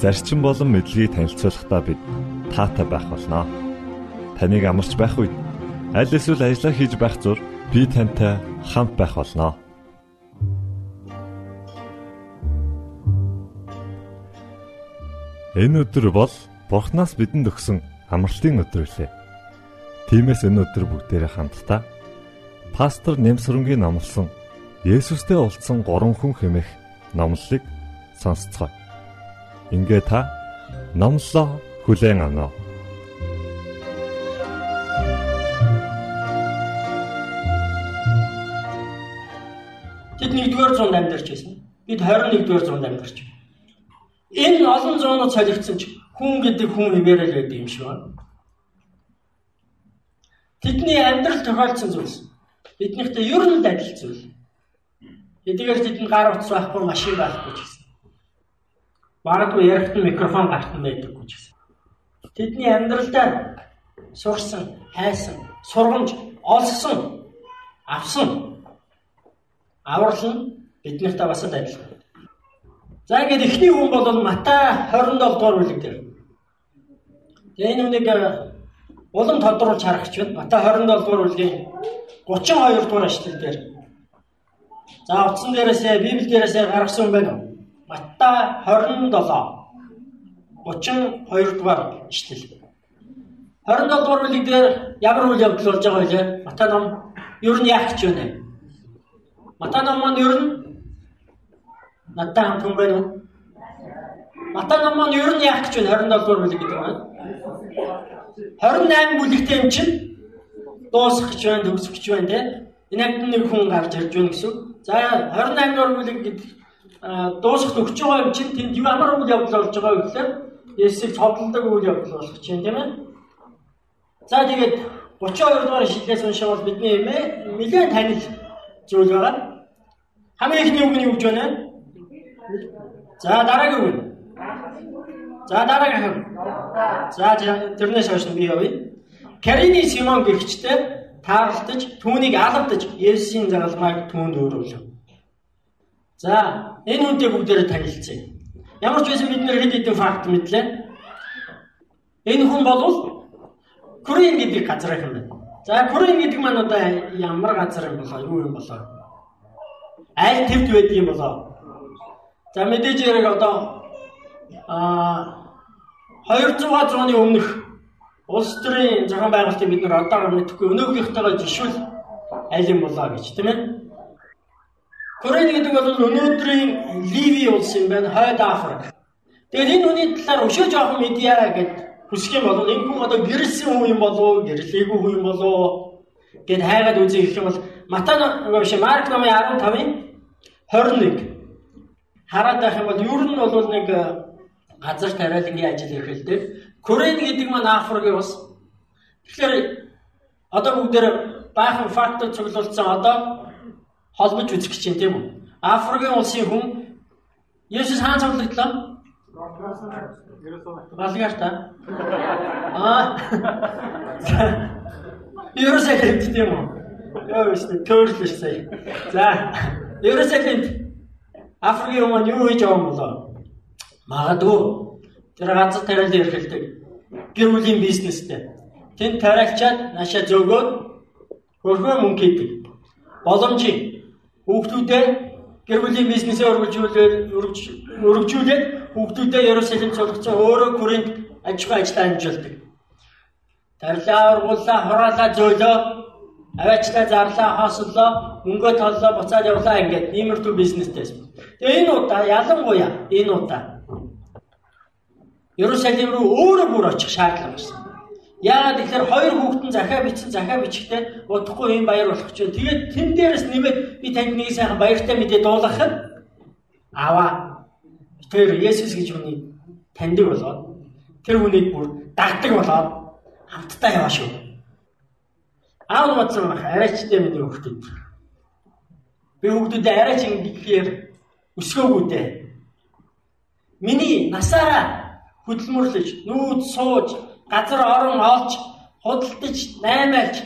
зарчим болон мэдлэгийг танилцуулахдаа бид таатай байх болноо. Таныг амарч байх үед аль эсвэл ажиллаа хийж байх зур би тантай хамт байх болноо. Энэ өдөр бол Бурханаас бидэнд өгсөн амралтын өдөр үлээ. Тиймээс энэ өдөр бүгдээрээ хамтдаа пастор Нэмсрэнгийн номлосон Есүстэй уулзсан 3 хүн хэмээх номлолыг сонсцгоо. Ингээ та номлоо хүлээн аваа. Тэд 1-р зуунд амьдарч байсан. Бид 21-р зуунд амьдарч байна. Энэ олон зуунууд солигдсон ч хүн гэдэг хүн хിവэрэл байдаг юм шиг байна. Тэдний амьдрал тохиолдсон зүйлс биднийхтэй ер нь адил зүйл. Эдгээр тэдэнд гар утас байхгүй машин байхгүй ч гэсэн. Магадгүй ярихт микрофон гарт нь байдаггүй ч гэсэн. Тэдний амьдралдаа сурсан, хайсан, сургамж олсон, авсан аврал нь биднэртэй бас адилхан. За ингээд эхний хүн бол Матай 27 дугаар бүлэг дээр. Тэгээ энэ үнийг э, улам тодруулж харах ч байна. Матай 27 дугаар бүлгийн 32 дугаар эшлэл дээр. За утсан дээрээсээ Библи дээрээсээ гаргасан байна уу? Маттай 27 32 дугаар ишлэл. 27 дугаар бүлэг дээр ямар үйл явдал болж байгаа вэ? Матай ном ер нь яах гэж байна? Матай ном маань ер нь надтай хамт хүн байна уу? Матай ном маань ер нь яах гэж байна? 27 дугаар бүлэг гэдэг маань. 28 бүлэгтэй юм чинь дуусах гэж байна, төгсөх гэж байна те. Энэ нэг хүн гарч ирж байна гэсэн. За 28 дугаар бүлэг гэдэг дуусахд өгч байгаа юм чинь тэнд ямар үйл явдал болж байгаа вэ гэхээр Есүсийг цовдлдог үйл явдал болох чинь тийм ээ. За тэгээд 32 дугаар шидлээс уншаа бол бидний эмээ нэлээд танил зүйл байгаа. Хамгийн ихний үг нь юу гэж байна? За дараагийн үг. За дараагийн үг. За тэрнээс хойш би явъя. Карины Симон гихчтэй таарлаж түүнийг алгадаж Есүсийн загалмайг түүнд өөрөвлөв. За энэ үнтэй бүгдээрээ танилцъя. Ямар ч байсан бид нэр хэд хэдэн факт мэдлээ. Энэ хүн бол Корин гэдэг газар юм байна. За Корин гэдэг маань одоо ямар газар юм болоо юу юм болоо? Аль твд байдаг юм болоо? За мэдээж яг одоо а 200 зууны өмнөх улс төрийн зохион байгуулалтыг бид нар одоо мэдхгүй өнөөгийнхтэйгээ жишүүл аль юм болоо гэж тийм ээ. Корей гэдэг бол өнөөдрийн Ливи улс юм байна, Хойд Африк. Тэгээд энэ хүний талаар өшөө жоохон медиа гэд хүсэх юм бол энэ хүн одоо гэрэлсэн хүн юм болов уу, гэрлээгүй хүн юм болов уу гэд хайгаад үзье гэх юм бол Матай биш Марк номын 15-ын 21 хараад байх юм бол ер нь бол нэг э, газар тариалангийн ажил эрхэлдэг. Корей гэдэг маань Африкийн ус. Тэгэхээр одоо бүгдээр баахан факт цуглуулсан одоо холбож үзэх гэж юм тийм үү? Африкийн улсын хүн Есүс хаан цуглагдлаа? Балгаар та. Аа. Иерусалимд тийм үү? Яа вэстэй төрлөш сая. За, Иерусалимд Африкийн хүмүүс юу хийж байгаа юм болоо? Магадгүй тэр ганц тариалан эрхэлдэг гэр бүлийн бизнестэй. Тэнд тариалчаад наашаа зөөгөөд хөрхөө мөнгө хийдэг. Боломжийн Хүүхдүүдээ гэр бүлийн бизнесээ өргөжүүлээд өргөжүүлээд хүүхдүүдээ Ерүсалим цуглацсан өөрөө Коринт аж ахуй ажиллаа амжилтдаг. Тарлаа ургууллаа, хураалаа зөөлөө, аваачлаа зарлаа, хоослоо, мөнгөө толлоо, буцаад явлаа ингээд иймэрхүү бизнестэйс. Тэгээ энэ удаа ялангуяа энэ удаа Ерүсалим руу өөрөө бүр очих шаардлага байна. Яагаад тэгэхээр хоёр хүүхдэн захаа бичсэн захаа бичихтэй удахгүй юм баяр болох ч. Тэгээд тэн дээрээс нэмээд би танд нэг сайхан баяртай мэдээ дуулгах нь аваа. Тэр Есүс гэж үний таньдаг болоод тэр хүнийг бүр дагдаг болоод хамтдаа яваа шүү. Аав нь бодсон байх арайчтай миний хүүхдүүд. Би хүүхдүүдэд арайч ингэхээр өсгөөгүй дээ. Миний насаараа хөдөлмөрлөж, нүүд сууж, газар орон олж, худалдаж, наймаалж,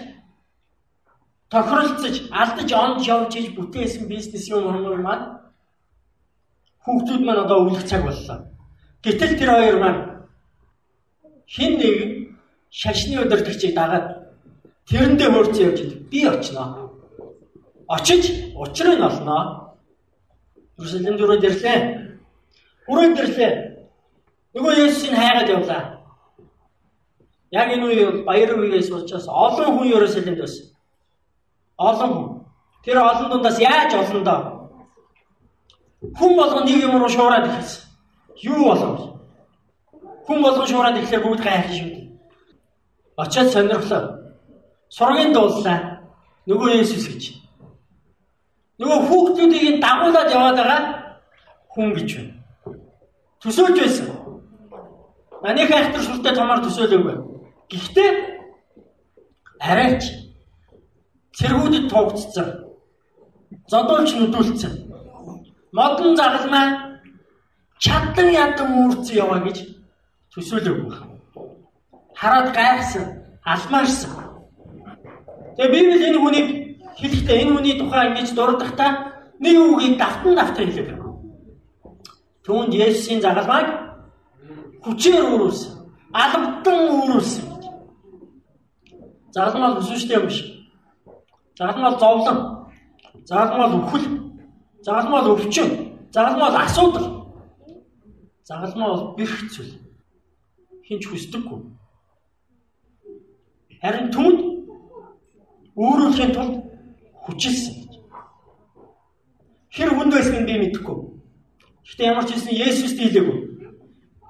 тохиролцож, алдаж, онж явж иж бүтээсэн бизнес юм хүмүүс маань хүүхдүүд маань одоо өвлөх цаг боллоо. Гэтэл тэр хоёр маань хин нэг шашны өдөртөгчийг дагаад тэрэндээ хөрцөн явж идэг. Би очноо. Очиж учрыг олноо. Иерусалимд өрөөд ирлээ. Өрөөд ирлээ. Нөгөө Есүсийг хайгаад явлаа. Яг энэ үе баяр үеэс учраас олон хүн Иерусалимд байсан. Олон хүн. Тэр олон дундаас яаж олон доо? Хүн болгон нэг юм руу шуураад ихэсэн. Юу болов? Хүн болгон шуураад ирэхээр бүгд гайхах шүү дээ. Очоод сонирхлоо. Сургийн дууллаа. Нөгөө Есүс гэж. Нөгөө хүүхдүүдийг дагуулад яваад байгаа хүн гэж байна. Төсөөлж байсан. Манайх айхтар шүлтэй томоор төсөөлөөгүй. Гэхдээ арайч цэргүүдэд тугдцсан. Зодуулч нүдүүлсэн. Модон загалмаа чадан ядан үүрцэн яваа гэж төсөөлөөгүй. Хараад гайхсан, алмаарсан. Тэгээ Библи энэ хүнийг хэлэхдээ энэ хүний тухай ингэж дурдахдаа нэг үгийг давтан давтан хэлээд байна. Түүнд Есүсийн загалмайг хүчээр үүрүүлсэн. Албадан үүрүүлсэн гэж. Загалмай өсөжтэй юм биш. Загалмай зовлон. Загалмай өвхөл. Загалмай өвчин. Загалмай асуудал. Загалмай бол бэрх зүйл. Хинч хүсдэггүй. Харин түүнд өөрөөлөхийн тулд хүчилсэн. Хэр хүнд байсныг би мэдэхгүй. Гэтэ ямар ч хэлсэн Есүс дийлээгүй.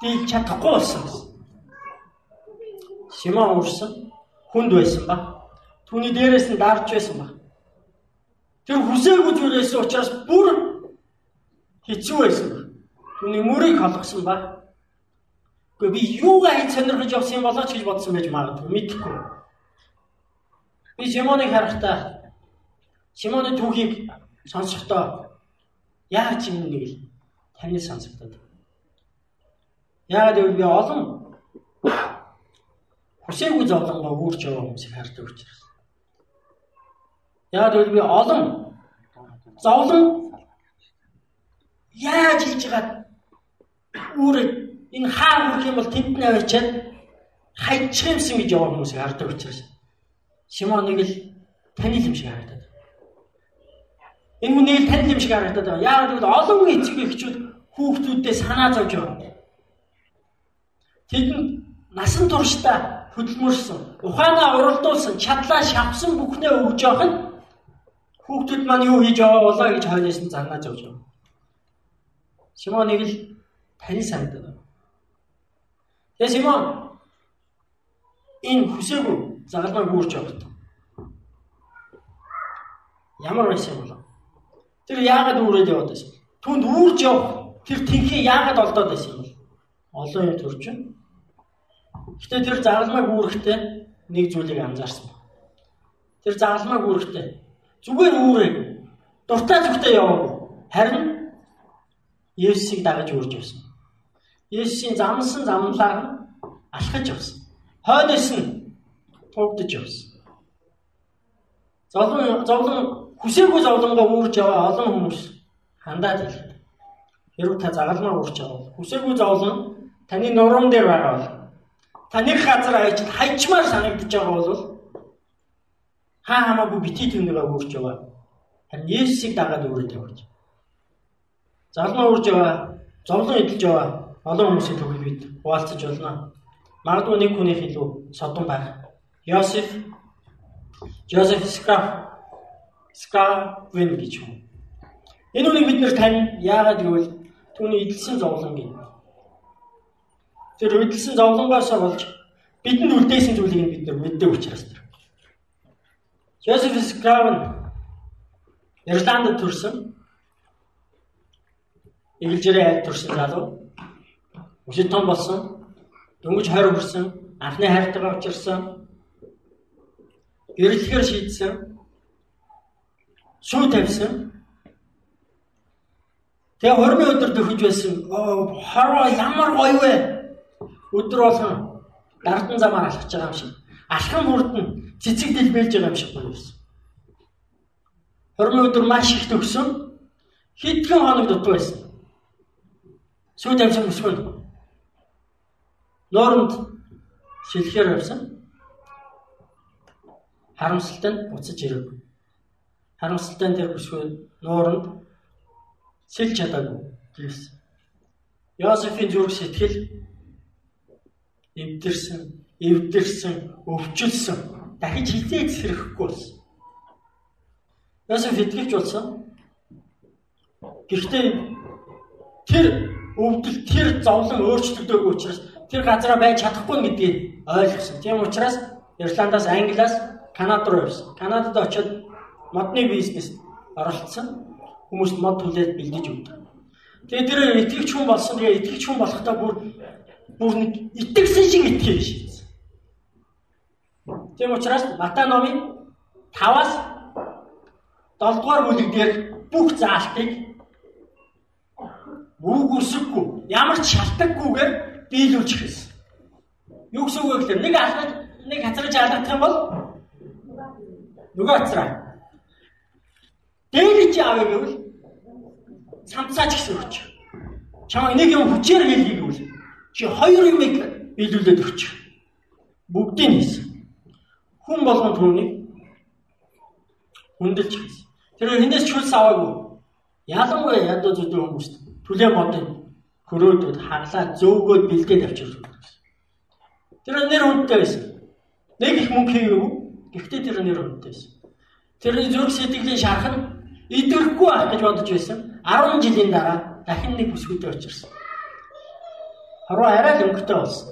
Дийл чадахгүй болсон. Симон уурсан хүнд байсан ба. Түүний дээрээс нь дарж байсан ба. Тэр хүсээгүй зүйлээс учраас бүр хэцүү байсан ба. Түүний мөрийг холгосон ба. Гэхдээ би юугаа хэд сонирхож явсан болооч гэж бодсон байж магадгүй мэдэхгүй. Би Симоныг харахтаа Симоны түүхийг сонсохдоо яаж юм нэг л таны сонсогдоод. Яагаад гэвэл би олон хүсээгүй зовлонгоо үүрч яваа хүмүүсийг хардаг учраас. Яагаад гэвэл би олон зовлон яаж хийж байгаа үүрэг энэ хаа хүрэх юм бол тэнд навчаад хайчих юмсан гэж яваа хүмүүсийг хардаг учраас. Симоныг л танил юм шиг харагдаад. Энэ хүнийг танил юм шиг харагдаад байгаа. Яагаад гэвэл олон эцэг эхчүүд хүүхдүүддээ санаа зовж байгаа. Тэдэнд насан туршдаа хөдөлмөрсөн, ухаанаа уралдуулсан, чадлаа шавсан бүхнээ өгж явах нь хүүхдүүд маань юу хийж байгаа болоо гэж хойноос нь занаа зовж байгаа. Симоныг л тань байна. Тэгээ Симон энэ хүсээгүй загалмай гүрч яваад. Ямар байсан юм бол? Тэр яагаад үүрээд яваад байсан? Түнд үүрж явах тэр тэнхээ яагаад олдоод байсан юм бол? Олон юм төрчин. Гэтэ тэр загалмай гүрэхдээ нэг зүйлийг анзаарсан. Тэр загалмай гүрэхдээ зүгээр үүрээ дуртай зүгтээ яваагүй. Харин Есүсийг дагаж үрж явсан. Есүсийн замсан замлаар нь алхаж явсан. Хойноос нь тугдж явсан. Зовлон зовлон хүсээгүй зовлонгоо үүрж яваа олон хүмүүс хандаад хэлээд. Хэрвээ та загалмаар үүрж байгаа хүсээгүй зовлон таны нуруунд дээр байгаа бол таних газар хайж хайчмаар санагдаж байгаа бол хаа хамаагүй бити түүнийгээ үүрж яваа. Харин Есүсийг дагаад үүрэж явж. Залмаа үрж яваа, зовлон эдэлж яваа олон хүмүүсийн төгөл бид хуваалцаж болно. Магадгүй нэг хүнийх илүү содон байх. Йосеф Жозеф Скраф Скрафвин гэж хүн. Энэ үнийг бид нэр тань яагаад гэвэл түүний эдэлсэн зовлон гин. Тэр эдэлсэн зовлонгоос болж бидэнд үлдээсэн зүйлийг бид нар мэддэг учраас тэр. Жозеф Скрафвин Ирландд төрсөн Эгэлжээрээ аль турсан залуу. Өсөд том болсон. Дөнгөж 20 хүрсэн. Анхны хайртайгаа учирсан. Гэрлэхээр шийдсэн. Сүү тавьсан. Тэгээ хормын өдөр төхөж байсан. Оо хороо ямар гоё вэ? Өдөр болгон дардан замаар алхаж байгаа юм шиг. Алхам хүрдэн цэцэг дэлбэлж байгаа юм шиг гоё байсан. Хормын өдөр маш их төгсөн. Хэдхэн хоног дутуу байсан. Сүү тавьсан бүсгүй. Нууранд шилхээр явсан. Харамсалтай нь буцаж ирэв. Харамсалтай тэр бүсгүй нууранд сэлж чадаагүй гэсэн. Йосефийн зүрх сэтгэл эвдэрсэн, эвдэрсэн, өвчлсөн. Дахиж хизээч сэрэхгүй болсон. Йосеф итгэвч болсон. Гэхдээ тэр өвдөл тэр зовлон өөрчлөгдөөгүй учраас тэр газараа байж чадахгүй гэдгийг ойлгосон. Тийм учраас Ирландаас Англиас Канад руу явсан. Канадад очиод модны бизнес оролцсон. Хүмүүст мод түлээд бэлдэж өгдөг. Тэгээ тэр итгэгч хүн болсон. Тэгээ итгэгч хүн болохдоо бүр бүр нэг итгэсэн шиг итгэж шийдсэн. Тийм учраас Матай номын 5-аас 7 дугаар бүлэг дээр бүх заалтыг үг үсэхгүй ямар ч шалтгаггүйгээр биелүүлж эхэлсэн. Юу гэсэн үг вэ гэхээр нэг алхаж нэг хацраж алгадах юм бол нөгөө хацраа. Дээлж аав гэвэл цамцаач гэсэн үг. Чамаа нэг юм хүчээр хэлхий гэвэл чи хоёр юмыг биелүүлээд өгч. Бүгдийг хийсэн. Хүн болгон түүнийг хүндэлж хийсэн. Тэр хинээс ч хөлс аваагүй. Ялангуяа ядуу зүдүү хүмүүст түлээ модын хөрөөдөд хаглаа зөөгөөд бэлдээд авчирдаг. Тэр нэр хүнтэй байсан. Нэг их мөнгө хийгээв. Гэхдээ тэр нэр хүнтэй байсан. Тэрний зүрх сэтгэлийн шарах нь идэвхгүй байх гэж бодож байсан. 10 жилийн дараа дахин нэг бүсгүйтэй очирсан. Харуу арай л өнгөтэй болсон.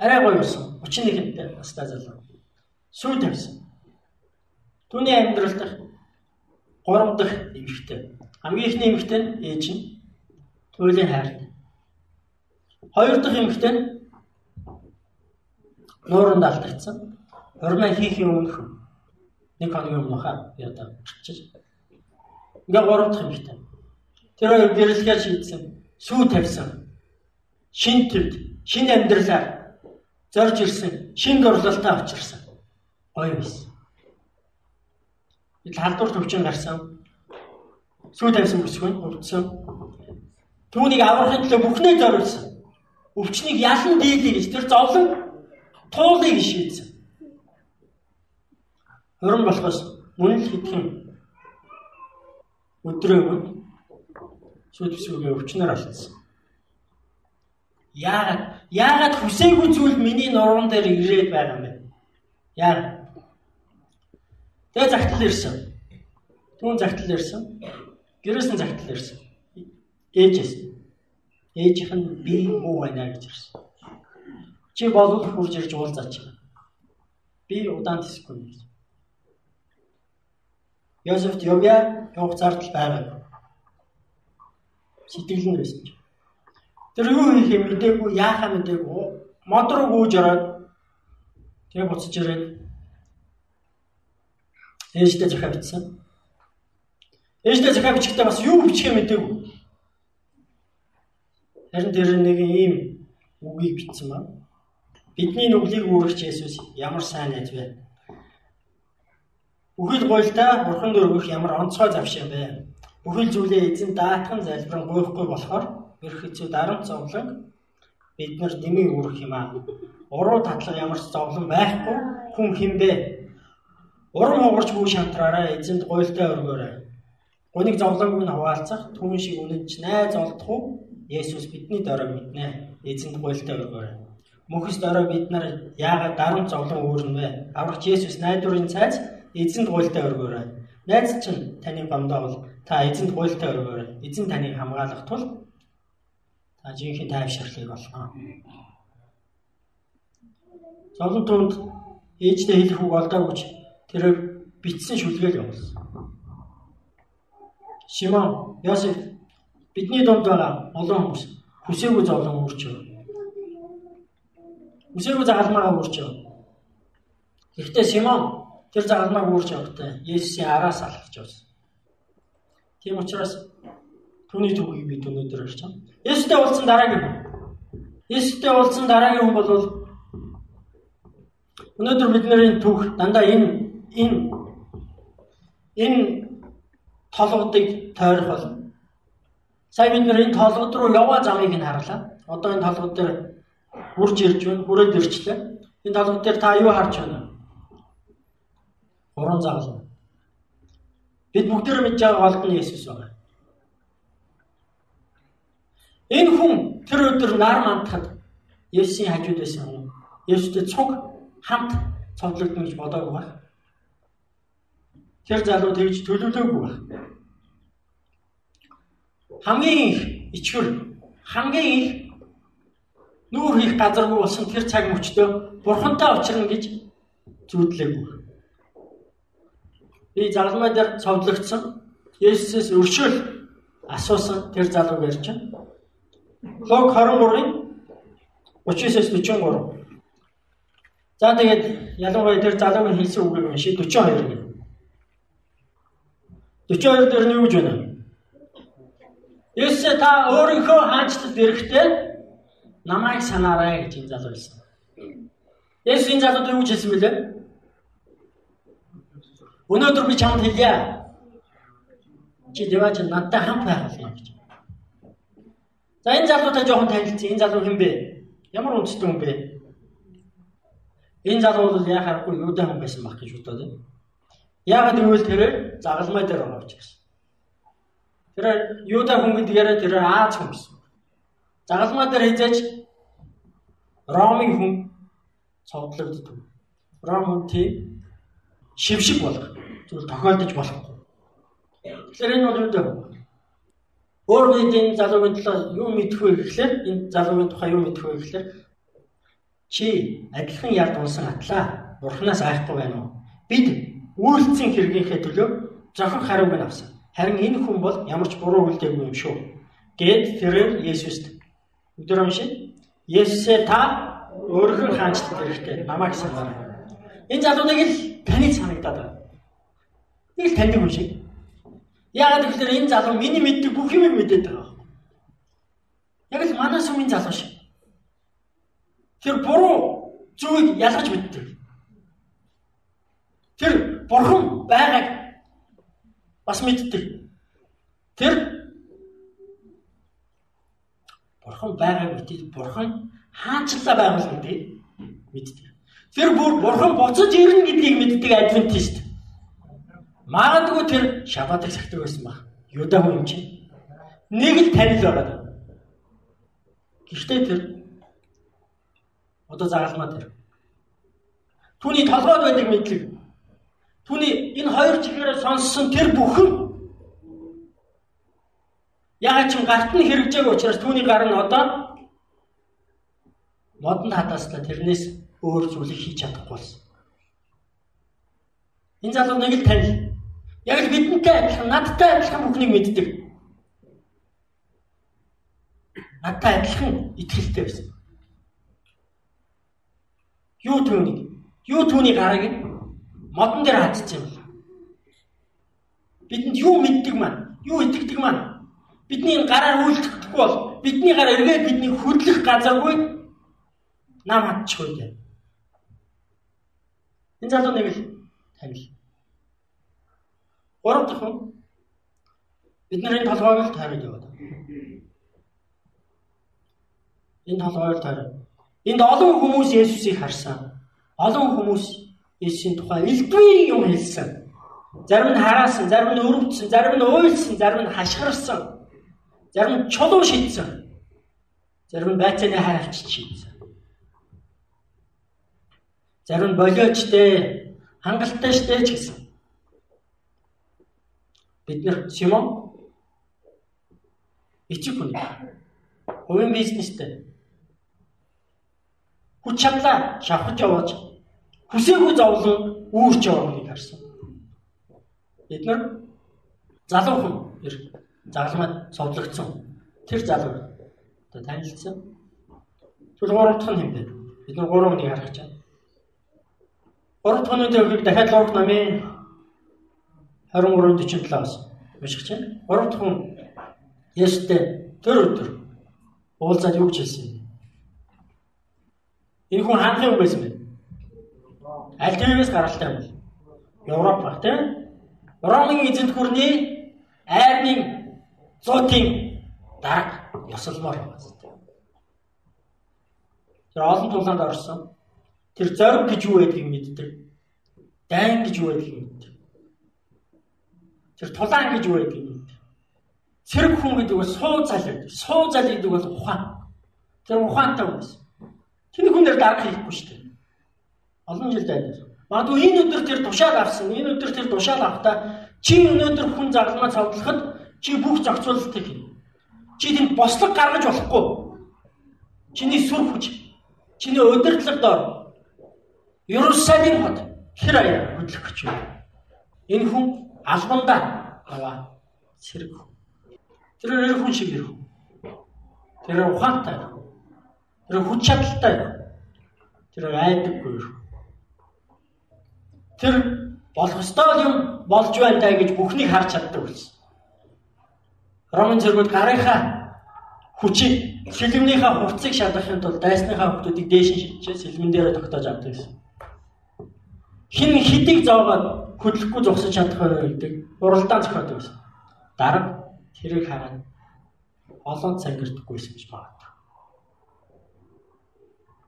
Арай гоё болсон. 31-нд настай залуу. Сүү тавьсан. Түүний амьдрал дахь 3 дахь эмэгтэй. Хамгийн ихний эмэгтэй нь ээж нь туйлын хайртай. Хоёр дахь эмэгтэй нь нууранд алдагдсан. Урмаа хийхийн өмнөх нэг хоногийн өмнөхөө ядаа чиж. Ингээ гурав дахь эмэгтэй. Тэр хоёр гэрлэхээр шийдсэн. Сүү тавьсан. Шин төвд, шин амьдралаар зорж ирсэн, шин дурлалтай очирсан. Гоё байсан. Бид халдвар төвчин гарсан. Сүү тавьсан бүсгүй өвдсөн. Түүнийг аврахын төлөө бүхнээ зориулсан. Өвчнийг ялан дийлээ тэр зовлон туулыг шийдсэн. Хөрөн болохоос мөн л хэдхэн өдрөө өмнө сүлбсүгээ өвчнөр алдсан. Яагаад яагаад хүсээгүй зүйл миний нуруунд дээр ирээд байгаа юм бэ? Яагаад? Тэгээ загтал ирсэн. Түүн загтал ирсэн. Гэрээс нь загтал ирсэн. Ээжээс. Ээжийнх нь би муу байна гэж ирсэн. Чи болов хурж ирж уулзаач. Би удаан тэсэхгүй гэж. Йосефт явъя явах зардал байгаа. Сэтгэл нь байсан. Тэр юу хийх юм мэдээгүй, яахаа мэдээгүй. Мод руу гүйж ороод тэгээ буцаж ирээд ээжтэй захаа бичсэн. Ээжтэй захаа бичихтэй бас юу бичих юм мэдээгүй. Харин тэр нэг ийм үгийг бичсэн байна. Бидний нүглийг үүрэгч Есүс ямар сайн найз вэ? Бүхэл гойлтаа бурхан дөрвөх ямар онцгой завш юм бэ? Бүхэл зүйлээ эзэн даатхан залбиран гойхгүй болохоор хэцүү дарамт зовлон бид нар дэмий үүрэх юм аа. Уруу татлага ямар ч зовлон байхгүй хүн хинбэ? Урам хугарч бүх шантраараа эзэнд гойлтой өргөөрэй. Гуниг зовлонгүй нь хаваалцах түүн шиг үнэнч найз олдох уу? Есүс бидний дорой мэднэ. Эзэнд гойлтой өргөөрэй. Мөхөс дорой бид нар яагаад дарамт зовлон өөрнө вэ? Аврагч Есүс найдварын цайз эзэнд гуйлтай өргөөрэй. Найз чинь таны гомдоо бол та эзэнд гуйлтай өргөөрэй. Эзэн таныг хамгаалах тул жинхэнэ тайвширлыг олгоно. Зовлон түнд ээжтэй хэлэх үг олдоогүй тэр битсэн шүлгээл явуулсан. Шимон, Йосеф бидний дунд байгаа олон хүмүүс хүсээгүй зовлон үүрч Үсээгөө загалмаагаа үрж явна. Гэхдээ Симон тэр загалмааг үрж явахдаа Есүсийн араас алхаж явсан. Тийм учраас түүний түүхийг бид өнөөдөр харж байна. Есүстэй уулзсан дараагийн хүн. Есүстэй уулзсан дараагийн хүн бол өнөөдөр бидний түүх дандаа энэ энэ энэ толгодыг тойрох болно. Сайн бид нэр энэ толгод руу яваа замыг нь харлаа. Одоо энэ толгод дээр хурж ирж байна, хүрээд ирчлээ. Энэ толгод дээр та юу харж байна? Гурван загалмай. Бид бүгдээр мэдж байгаа голд нь Есүс байна. Энэ хүн тэр өдөр нар мандахад Есүсийн хажууд байсан хүн. Есүстэй цуг хамт цовдлогдно гэж бодоагүй байна. Тэр залуу тэгж төлөвлөөгүй байна. Хамгийн их ичгэр хамгийн их нүүр хийх газаргүй болсон тэр цаг мөчтөө бурхантай уулзрна гэж зүудлээгүй. Би загалмай дээр цовдлогдсон. Есүсээс өршөөл асуусан тэр залуу ярьж байна. Лог 23-ын 39-с 43. За тэгээд ялангуяа тэр залуугийн хэлсэн үгийг уншия 42 гэнэ. 42 дээр нь юу гэж байна? Есүс та өөрийнхөө хаанчлалд ирэхдээ намайг санаарай гэж энэ залуу хэлсэн. Есүс энэ залууд юу гэж хэлсэн бэлээ? Өнөөдөр би чамд хэлье. Чи дэваж надтай хамт байх болно гэж. За энэ залуутай жоохон танилцсан. Энэ залуу хэн бэ? Ямар үндэстэй хүн бэ? Энэ залуу бол яхахгүй юудай хүн байсан баг гэж бодоод байна. Яагаад гэвэл тэрээр загалмай дээр орж ирсэн. Тэр юудай хүн гэдгээр тэр Аз хүн гэсэн. Загалмай дээр хизээч Ромын хүн цогцлогддог. Ром хүн тийм шившиг болох зүйл тохиолдож болохгүй. Тэгэхээр энэ бол юу вэ? Өөр бид энэ залуугийн талаар юу мэдэх вэ гэхлээр энэ залуугийн тухай юу мэдэх вэ гэхлээр чи адилхан ярд унсан атлаа бурхнаас айхгүй байна уу? Бид үйлцэн хэрэгийнхээ төлөө зохин хариуг нь авсан. Харин энэ хүн бол ямар ч буруу үйлдэггүй юм шүү. Гэт тэрээр Есүст өдөр уншия. Есүсээ та өөрхөн хаанчлалт хэрэгтэй намайг санаарай. Энэ залууныг л таны санагдаад байна. Нэг л таньдаг хүн шиг. Яагаад гэвэл энэ залуу миний мэддэг бүх юм мэдээд байгаа. Яг л манай сүмийн залуу шиг. Тэр буруу зүйлийг ялгаж мэддэг. Тэр бурхан байгааг бас мэддэг. Тэр бурхан байгааг мэддэг. Бурхан хаанчлаа байгуул гэдгийг мэддэг. Тэр бүр бурхан буцаж ирнэ гэдгийг мэддэг адвентист. Магадгүй тэр шабатыг сахдаг байсан баг. Юда хүн юм чинь. Нэг л танил ороод. Гэхдээ тэр одоо загалмаа тэр. Түүний толгойд байдаг мэдлэг. Түүний энэ хоёр чигээр сонссон тэр бүхэн яг ч гарт нь хэрэгжээг учраас түүний гар нь одоо модонд хатаасла тэрнээс өөр зүйлийг хийж чадахгүй болсон. Энэ залуу нэг л танил Яг л бидэнтэй адилхан, надтай адилхан бүхнийг мэддэг. Надтай адилхан итгэлтэй байсан. Юу түүнийг? Юу түүний гарыг модон дээр хатчих юм. Бидэнд юу мэддэг маань? Юу итгэдэг маань? Бидний гараар үйлдэхгүй бол бидний гар эргээд бидний хөдлөх газаргүй нам хатчихгүй дээ. Энэ залуу нэг л танил. Гурав дахь нь бидний толгойг л тайраад яваад. Энэ толгойг тайраад. Энд олон хүмүүс Есүсийг харсан. Олон хүмүүс Есүсийн тухай элдвийн юм хэлсэн. Зарим нь хараасан, зарим нь өрөвдсөн, зарим нь уйлсан, зарим нь хашгирсан. Зарим нь чулуу шидсэн. Зарим нь байцааны хайрч шидсэн. Зарим нь болиочтэй, хангалттай штэ ч гэсэн. Бид нар Симон эцэг хүн. Хувийн бизнестэй. Хүч чадлаа шавхаж яваач хүсээгүй зовлон үүрч яваа хүнийг харсан. Бид нар залуу хүн загалмайд цовдлогдсон. Тэр залуу одоо танилцсан. Тэр гурав дахь нь юм бэ? Бид нар гурван хүнийг харах байна. Гурав дахь өнөөдөр өгөх дахиад Лук намын 23:47-аас уншиж байна. Гурав дахь хүн Есүстэй төр өдөр уулзаад юу гэж хэлсэн юм? Энэ хүн хаанхын хүн байсан бэ? Аль твээс гаралтай юм бэ? Европ баг тийм. Ромын эзэнт гүрний айрны зуутын дарга ёсолмоор байна. Тэр олон тулаанд орсон. Тэр зориг гэж юу байдгийг мэддэг. Дайн гэж юу байдгийг. Тэр тулаан гэж юу байдгийг мэддэг. Цэрэг хүн гэдэг бол суу залэг. Суу залэг гэдэг бол ухаан. Тэр ухаантай байсан. Тэний хүнээр дарга хийхгүй шүү дээ. Олон жил дайдсан. Магадгүй энэ өдөр тэр тушаал авсан. Энэ өдөр тэр тушаал авахдаа чи өнөөдөр хүн загламаа цавдлахад чи бүх зохицуулалтыг хийнэ. Чи тэнд бослог гаргаж болохгүй. Чиний сүр хүч, чиний удирдлага доор Иерусалим хот хэр аяа хөдлөх гэж байна. Энэ хүн албандаа аваа сэрэг. Тэр нэр хүн шиг ирэх. Тэр ухаантай. Тэр хүч чадалтай. Тэр айдаггүй. Тэр болох ёстой юм болж байна даа гэж бүхнийг харж чаддаг болсон. Ромын зэргүүд гарынхаа хүчийг сэлмнийхаа хувцсыг шалгахын тулд дайсныхаа хүмүүсийг дээш нь шилжиж сэлмэн дээр тогтоож авдаг гэсэн. Хин хидийг зоогоод хөдлөхгүй зогсож чадах вэ гэдэг уралдаан зохиодог гэсэн. Дарга тэрийг хараад олон цангирдахгүйсэн гэж байна.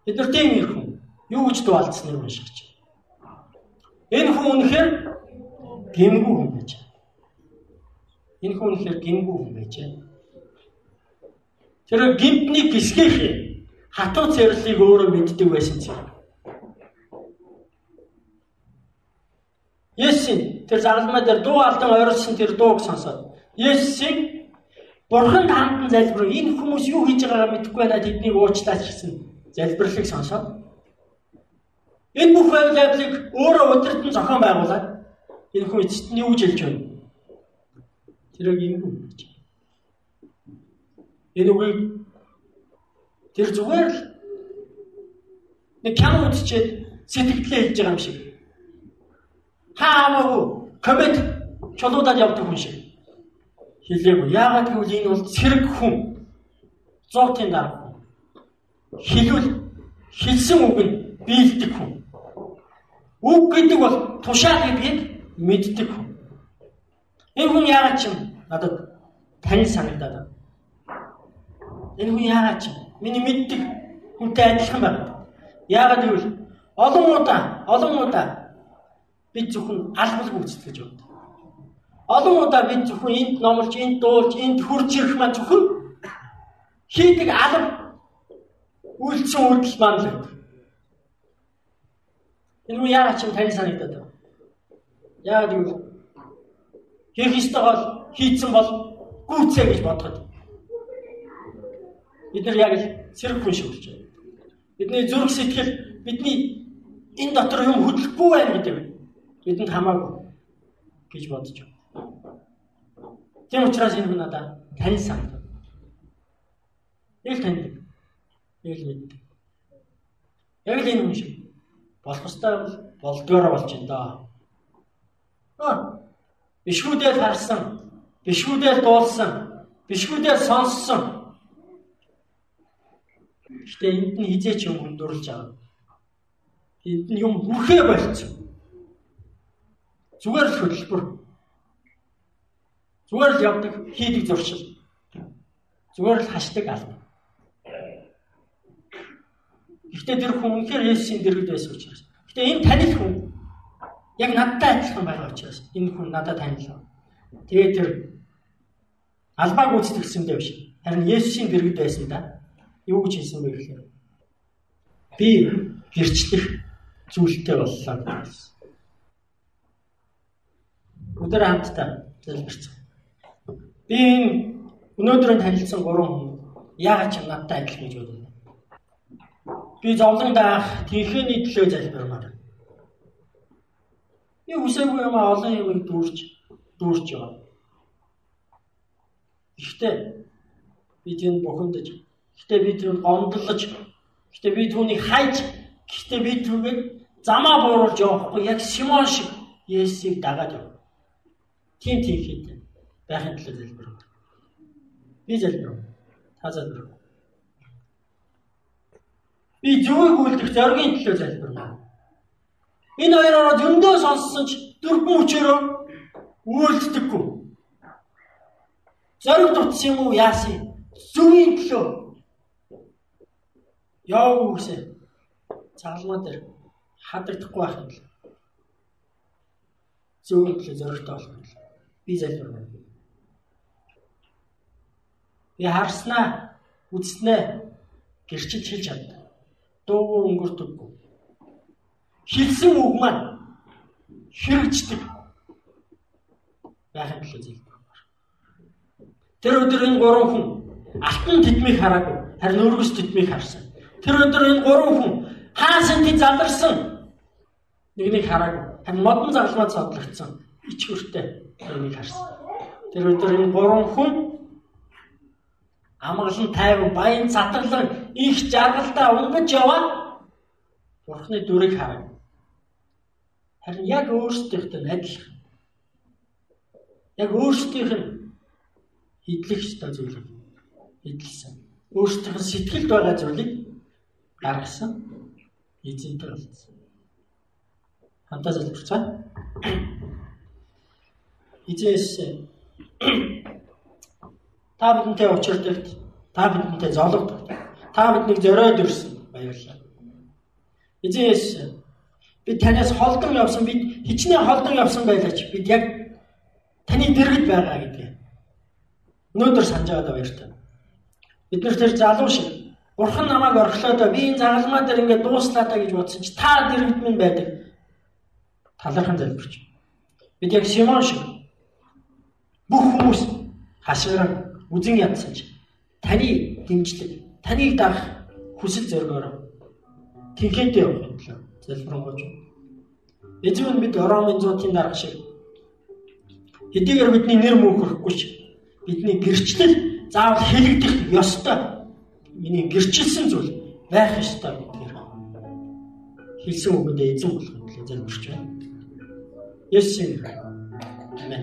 Бид нар тийм их хүн юу гэж дуалцсныг уншиж байна. Энэ хүн үнэхээр гимгүү хүн байж байна. Энэ хүн үнэхээр гимгүү хүн байж байна. Тэр гимтний гисгэх хатуу цэрлийг өөрөө мэддэг байсан зэрэг. Есүс тэр загалмай дээр дуу алдан ойрлсон тэр дууг сонсоод Есүсийг Бурханд хандан залбир энэ хүмүүс юу хийж байгаагаа мэдэхгүй байна тэднийг уучлаач гэсэн залбирлыг сонсоод энэ бүх байвал явдлыг өөрөө өдөртөн зохион байгуулад энэ хүн эцэст нь юу гэж хэлж байна? Тэрийг ингэв гэж. Энэ үгийг тэр зүгээр л нэг кям үтчихэд сэтгэлдээ хэлж байгаа юм шиг. Хаамаагүй коммент чулуудаад явдаг хүн шиг. Хэлээгүй. Яагаад гэвэл энэ бол цэрэг хүн. Зоотын дараа. Хэлвэл хэлсэн үг нь биелдэг хүн. Үг гэдэг бол тушаал гэдгийг мэддэг хүн. Энэ хүн яагаад ч надад тань санагдаад байна. Энэ хүн яагаад ч миний мэддэг хүнтэй адилхан байна. Яагаад гэвэл олон удаа олон удаа бид зөвхөн албал гүйцэтгэж байна. Олон удаа бид зөвхөн энд номлож, энд дуулж, энд хурж ирэх маань зөвхөн хийдэг алба үйлцэн үйлдэл маань л гэдэг. Энэ нь яагаад ч юм тань санагдаад байна. Яагаад гэвэл хийх ёстой бол хийцэн бол гүйцээ гэж бодоход бид нар яг л сэрэг хүн шиг болж байна. Бидний зүрх сэтгэл бидний энэ дотор юм хөдлөхгүй байна гэдэг бидэнд хамаагүй гэж бодож байна. Тийм учраас энэ хүн надад тань санагдав. Яг таньдаг. Яг л мэддэг. Яг л энэ хүн шиг болох ёстой болдгоороо болж байна да. Аа бишгүүдэл харсан, бишгүүдэл дуулсан, бишгүүдэл сонссон. Гэтэ энд нь хизээч юм хүндүрлж байгаа. Энд нь юм хүрхээ болцсон. Зүгээр л хөдөлбөр. Зүгээр л явдаг хийдэг зуршил. Зүгээр л хашдаг алба. Гэхдээ тэр хүн үнэхээр Есүсийн дэргэд байсан учраас. Гэхдээ энэ танил хүн яг надтай адилхан байгаа учраас энэ хүн надад танил. Тэгээд тэр албааг гүйцэтгэлсэндээ биш. Харин Есүсийн дэргэд байсан да. Юу гэж хэлсэн бэ гэхээр би гэрчлэх зүйлтэй боллоо гэсэн. Өдөр хамтдаа залбирцгаа. Би энэ өнөөдөр танилцсан гурван хүн яагаад ч надтай адил гэж бодов. Би зовлон даах тэнхээний төлөө залбирмаар. Би үсээгүй юм олон юм дүүрч дүүрч яваа. Гэхдээ би тэнд бухимдаж, гэхдээ би тэнд гомдлож, Гэтэ би түүнийг хайж гэхдээ би түүнийг замаа бууруулж явахгүй яг Симон шиг Есүсийг дагаад яв. Тийм тийм хэд байхын төлөө залбир. Би залбир. Та залбир. Би зүгийг үлдэх зоригийн төлөө залбир. Энэ хоёроо зөндөө сонссон ч дөрвөн хүчээрөө үйлддэггүй. Зориг дутсан юм уу яасан? Зүгийн төлөө яав үгсэ. Цаглмаа дээр хадагдахгүй байх юм. Зүгийн төлөө зоригтой болох юм. Би залбирна. Би харснаа, үзснээ гэрчил хэлж чадна. Дуу өнгөрдөггүй. Хэлсэн үг маань хэрэгждэг. Байхын төлөө зэлбэр. Тэр өдөр энэ гурван хүн алтан тэдмийг хараагүй, харин өргөс тэдмийг харсан. Тэр өдөр энэ гурван хүн хаасан тэд заларсан. Нэгнийг хараагүй, харин модон загалмаа цодлогдсон. Ичгүртэй нэгнийг харсан. Тэр өдөр энэ гурван хүн амгалан тайван баян цатгалан их жаргалтай унгаж яваад Бурхны дүрийг харав. Харин яг өөрсдийнхтэй адилхан. Яг өөрсдийнх нь идэх ёстой зүйлийг идэлсэн. Өөрсдийнх нь сэтгэлд байгаа зүйлийг гаргасан. Эзэнтэй болсон. Хамтаа залбирцгаа. Эзэс Та бидэнтэй учирдагт, та бидэнтэй зологдогт, та биднийг зориод ирсэн. Баярлалаа. Эзэс бид танаас холдон явсан, бид хичнээн холдон явсан байлаач бид яг таны дэргэд байгаа гэдгээ. Өнөөдөр санаж байгаа баяртай. Бид нар тэр залуу шиг Бурхан намайг орхилоод би энэ загалмаа дээр ингээд дууслаа та гэж бодсон чи та дэргэд минь байдаг. Талархан залбирч. Бид яг Симон шиг бүх хүмүүс хашгиран үзэн ядсан ч таны дэмжлэг, таныг дарах хүсэл зоригоор тэнхээтэй явах лээ. Залбирanгуйч. Эзэн бид Ромын 100-ийн дарга шиг хэдийгээр бидний нэр мөнхөрөхгүй ч бидний гэрчлэл заавал хэлэгдэх ёстой. Миний гэрчилсэн зүйл байх ёстой гэдгээр хэлсэн үгэндээ эзэн болох юм лээ залбирч байна. Есүс. Амен.